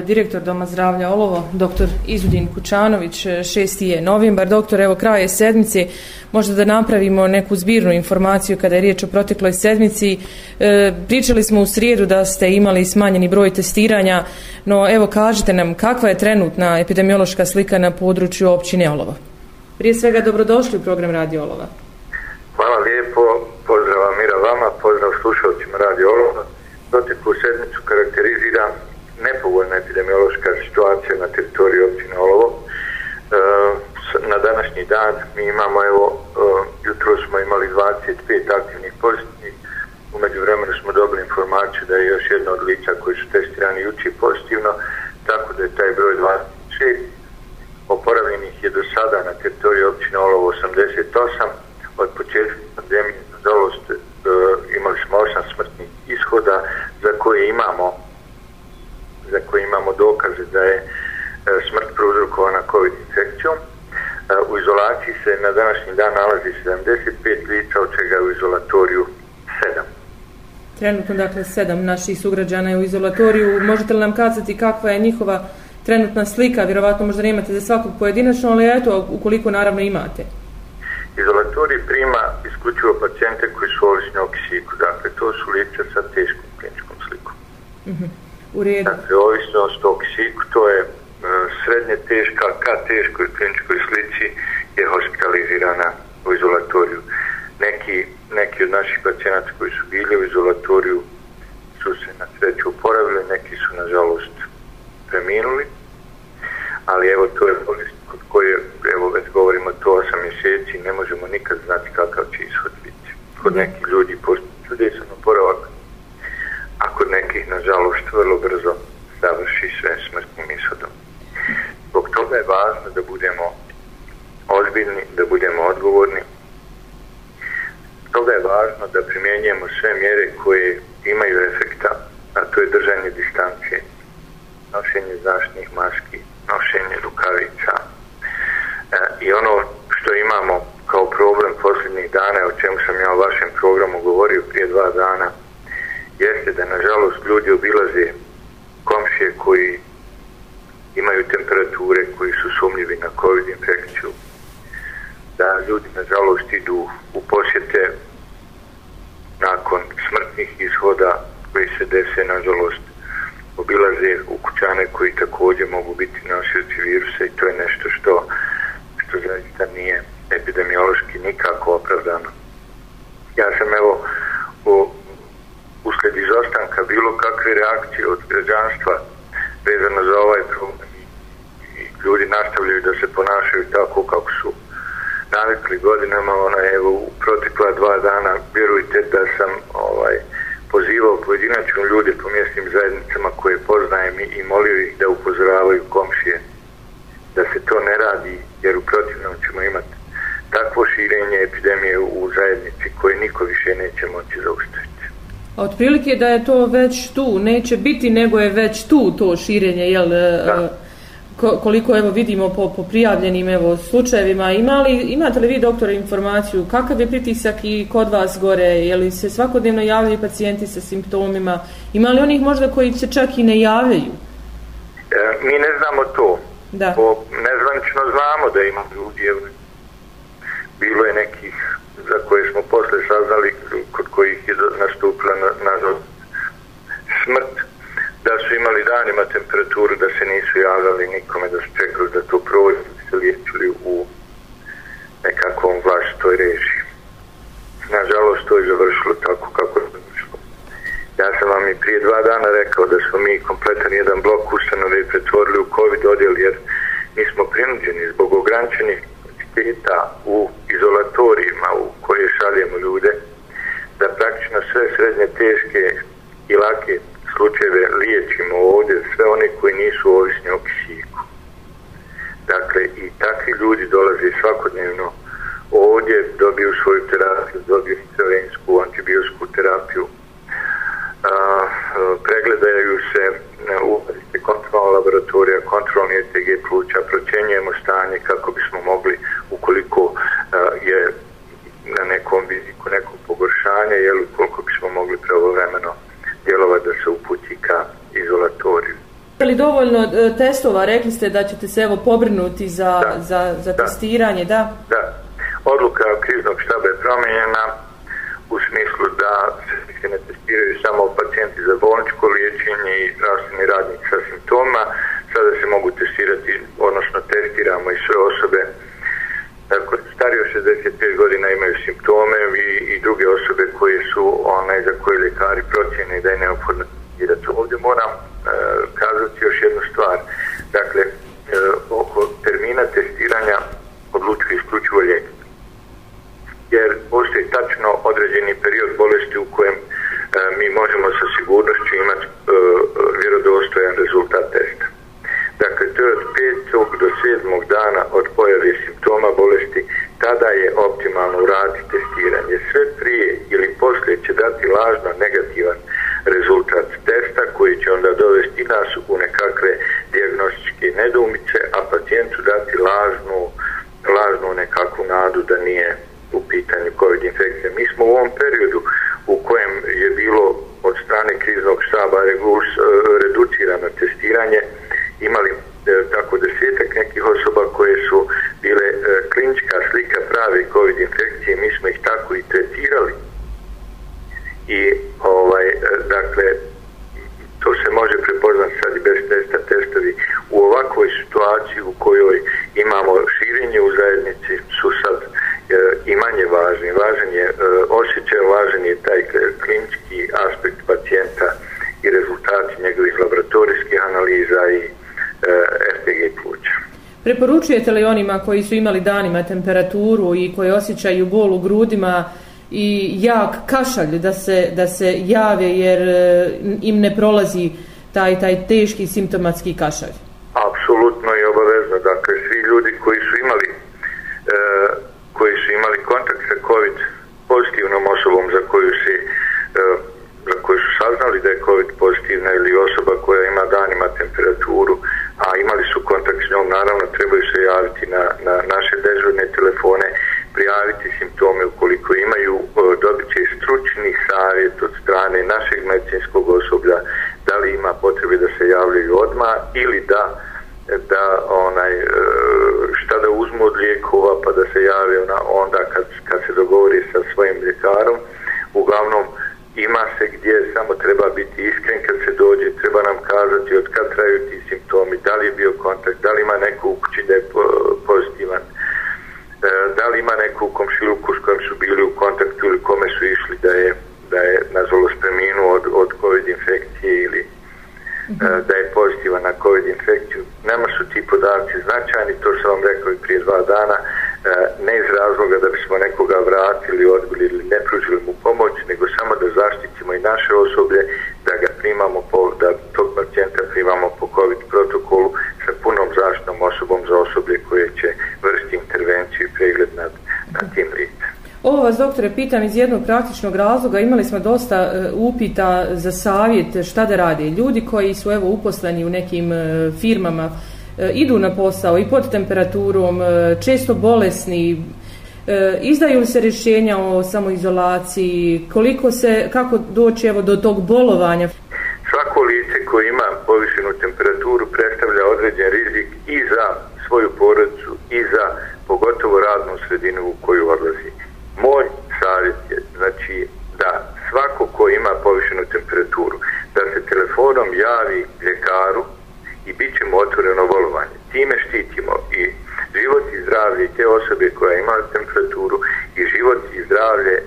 Direktor Doma zdravlja Olovo, doktor Izudin Kučanović, 6. je novembar. Doktor, evo kraje sedmice, možda da napravimo neku zbirnu informaciju kada je riječ o protekloj sedmici. E, pričali smo u srijedu da ste imali smanjeni broj testiranja, no evo kažite nam kakva je trenutna epidemiološka slika na području općine Olovo. Prije svega dobrodošli u program Radio Olova. Hvala lijepo, pozdrav Mira vama, pozdrav slušalcima Radio Olova. Proteklu sedmicu karakterizira nepovoljna epidemiološka situacija na teritoriji općine Olovo. E, na današnji dan mi imamo, evo, e, jutro smo imali 25 aktivnih pozitivnih, umeđu vremenu smo dobili informaciju da je još jedno od lica koji su testirani juči pozitivno, tako da je taj broj 26. Oporavljenih je do sada na teritoriji općine Olovo 88, od početka pandemije, nažalost, e, imali smo 8 smrtnih ishoda za koje imamo za koje imamo dokaze da je e, smrt prouzrokovana COVID infekcijom. E, u izolaciji se na današnji dan nalazi 75 lica, od čega je u izolatoriju 7. Trenutno, dakle, sedam naših sugrađana je u izolatoriju. Možete li nam kazati kakva je njihova trenutna slika? Vjerovatno možda nemate za svakog pojedinačno, ali eto, ukoliko naravno imate. Izolatorij prima isključivo pacijente koji su ovisni o kisiku. Dakle, to su lice sa teškom kliničkom slikom. Uh -huh. U redu. Dakle, ovisnost o kisiku, to je uh, srednje teška, ka teškoj kliničkoj slici je hospitalizirana u izolatoriju. Neki, neki od naših pacijenata koji su bili u izolatoriju su se na sreću uporavili, neki su nažalost preminuli, ali evo to je bolest kod koje, evo već govorimo to 8 mjeseci, ne možemo nikad znati kakav će ishod biti. Kod nekih ljudi postoji čudesan oporavak, nekih, nažalost, vrlo brzo završi sve smrtnim ishodom. Zbog toga je važno da budemo ozbiljni, da budemo odgovorni. Toga je važno da primjenjujemo sve mjere koje imaju efekta, a to je držanje distancije, nošenje zaštnih maski, nošenje rukavica. E, I ono što imamo kao problem posljednjih dana, o čemu sam ja u vašem programu govorio prije dva dana, jeste da nažalost ljudi obilaze komšije koji imaju temperature, koji su sumljivi na COVID infekciju, da ljudi nažalost idu u posjete nakon smrtnih ishoda koji se dese nažalost obilaze u kućane koji također mogu biti nosioci virusa i to je nešto što što zaista nije epidemiološki nikako opravdano. Ja sam evo bilo kakve reakcije od građanstva vezano za ovaj problem i, i ljudi nastavljaju da se ponašaju tako kako su navikli godinama, ona evo u protekla dva dana, vjerujte da sam ovaj, pozivao pojedinačno ljude po mjesnim zajednicama koje poznajem i molio ih da upozoravaju komšije da se to ne radi jer u protivnom ćemo imati takvo širenje epidemije u zajednici koje niko više neće moći. A otprilike da je to već tu, neće biti nego je već tu to širenje, jel? Da. koliko evo vidimo po, po prijavljenim evo slučajevima imali imate li vi doktore informaciju kakav je pritisak i kod vas gore je li se svakodnevno javljaju pacijenti sa simptomima ima li onih možda koji se čak i ne javljaju e, mi ne znamo to da. po nezvanično znamo da ima ljudi evo, bilo je nekih za koje smo posle saznali kod kojih je nastupila na, smrt da su imali danima temperaturu da se nisu javljali nikome da su čekali da to prođe da se liječili u nekakvom vlastitoj režiji. Nažalost to je završilo tako kako je završilo. Ja sam vam i prije dva dana rekao da smo mi kompletan jedan blok ustanove pretvorili u COVID odjel jer mi smo prinuđeni zbog ograničenih kapaciteta u izolatorijima u koje šaljemo ljude da praktično sve srednje teške i lake slučajeve liječimo ovdje sve one koji nisu ovisni o kisiku. Dakle, i takvi ljudi dolaze svakodnevno ovdje, dobiju svoju terapiju, dobiju intravensku, antibiosku terapiju, a, pregledaju se e, u kontrolna laboratorija, kontrolni ETG pluća, procjenjujemo stanje kako bismo mogli, ukoliko a, je na nekom viziku nekog pogoršanja, jel, ukoliko bismo mogli pravovremeno djelovati da se uputi ka izolatoriju. Je li dovoljno e, testova? Rekli ste da ćete se evo pobrinuti za, Da. za, za Da. testiranje, da? Da, odluka kriznog štaba je promijenjena u smislu da se ne testiraju samo pacijenti za bolničko liječenje i zdravstveni radnik sa simptoma, sada se mogu testirati, odnosno testiramo i sve osobe 65 godina imaju simptome i, i druge osobe koje su onaj za koje lekari procjene da je neophodno testirati. Ovdje moram e, kazati još jednu stvar. Dakle, e, oko termina testiranja odlučuje isključivo lijek. Jer postoji tačno određeni period bolesti u kojem e, mi možemo sa sigurnošću imati e, vjerodostojan rezultat testa. Dakle, to je od 5. do sedmog dana od pojave simptoma bolesti, tada je optimalno uraditi testiranje. Sve prije ili poslije će dati lažno negativan rezultat testa koji će onda dovesti nas u nekakve diagnostičke nedoumice, a pacijentu dati lažnu, lažnu nekakvu nadu da nije u pitanju COVID infekcija. Mi smo u ovom periodu u kojem je bilo od strane kriznog štaba e, reducirano testiranje, imali e, tako desetak nekih osoba koje su bile e, klinička slika prave COVID infekcije, mi smo ih tako i tretirali. I ovaj, e, dakle, to se može prepoznati sad i bez testa testovi u ovakvoj situaciji u kojoj imamo širenje u zajednici su sad e, i manje važni. Važan je e, osjećaj, važan je taj klinički aspekt pacijenta i rezultati njegovih laboratorijskih analiza i e, FPG pluća. Preporučujete li onima koji su imali danima temperaturu i koji osjećaju bol u grudima i jak kašalj da se, da se jave jer e, im ne prolazi taj, taj teški simptomatski kašalj? Apsolutno i obavezno. Dakle, svi ljudi koji su imali e, koji su imali kontakt sa COVID pozitivnom osobom za koju se e, za koju su saznali da je COVID pozitivna ili osoba koja ima danima temperaturu, a imali su kontakt s njom, naravno trebaju se javiti na, na naše dežurne telefone, prijaviti simptome ukoliko imaju, e, dobit će stručni savjet od strane našeg medicinskog osoblja da li ima potrebe da se javljaju odmah ili da da onaj e, šta da uzmu od lijekova pa da se jave ona onda kad, kad se dogovori sa svojim ljekarom. Uglavnom ima se gdje samo treba biti iskren kad se dođe. Treba nam kazati od kad traju ti simptomi da li je bio kontakt da li ima neko u kući da je pozitivan e, da li ima neko u komšiluku s kojim su bili u kontaktu ili kome su išli da je da je nažalost preminuo od, od covid infekcije ili e, da je pozitivan na COVID infekciju. Nama podaci značajni, to sam vam rekao i prije dva dana, e, ne iz razloga da bismo nekoga vratili, odbili ili ne pružili mu pomoć, nego samo da zaštitimo i naše osoblje, da ga primamo, po, da tog pacijenta primamo po COVID protokolu sa punom zaštitnom osobom za osoblje koje će vršiti intervenciju i pregled nad, nad tim licem. Ovo vas, doktore, pitam iz jednog praktičnog razloga. Imali smo dosta e, upita za savjet šta da rade. Ljudi koji su evo uposleni u nekim e, firmama E, idu na posao i pod temperaturom, e, često bolesni, e, izdaju li se rješenja o samoizolaciji, koliko se, kako doći evo do tog bolovanja? Svako lice koje ima povišenu temperaturu predstavlja određen rizik i za svoju porodicu i za pogotovo radnu sredinu u koju odlazi. Moj savjet je znači da svako ko ima povišenu temperaturu da se telefonom javi ljekaru i bit ćemo otvoreno bolovanje. Time štitimo i život i zdravlje te osobe koja ima temperaturu i život i zdravlje e,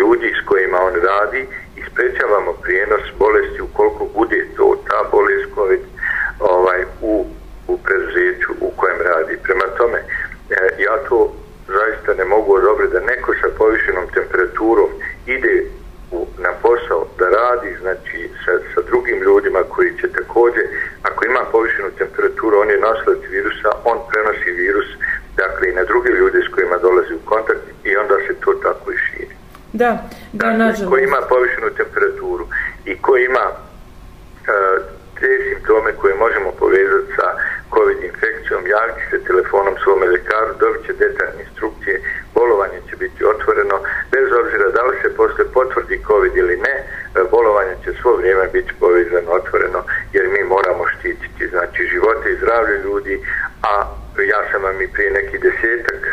ljudi s kojima on radi i sprečavamo prijenos bolesti ukoliko bude to ta bolest COVID ovaj, u, u preduzeću u kojem radi. Prema tome, e, ja to zaista ne mogu odobriti da neko sa povišenom temperaturom ide u, na posao da radi znači sa, sa drugim ljudima koji će također ako ima povišenu temperaturu on je nosilac virusa on prenosi virus dakle i na druge ljude s kojima dolazi u kontakt i onda se to tako i širi Da, da, dakle, nažalost. ko ima povišenu temperaturu i ko ima e, te simptome koje možemo povezati sa COVID infekcijom, javiti se telefonom svome ljekaru, dobit će detaljne instrukcije, bolovanje će biti otvoreno, bez obzira da li se posle potvrdi COVID ili ne, e, bolovanje će svo vrijeme biti povezano otvoreno, jer mi moramo štititi živote i zdravlje ljudi, a ja sam vam i prije neki desetak e,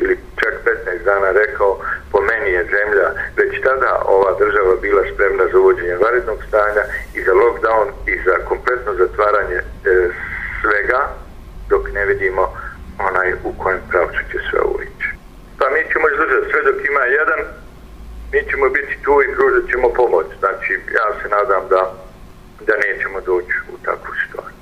ili čak 15 dana rekao, po meni je zemlja već tada ova država bila spremna za uvođenje varednog stanja i za lockdown i za kompletno zatvaranje e, svega dok ne vidimo onaj u kojem pravcu će sve ovo ići. Pa mi ćemo izdržati sve dok ima jedan, mi ćemo biti tu i pružat ćemo pomoć. Znači, ja se nadam da, da nećemo doći u takvu situaciju.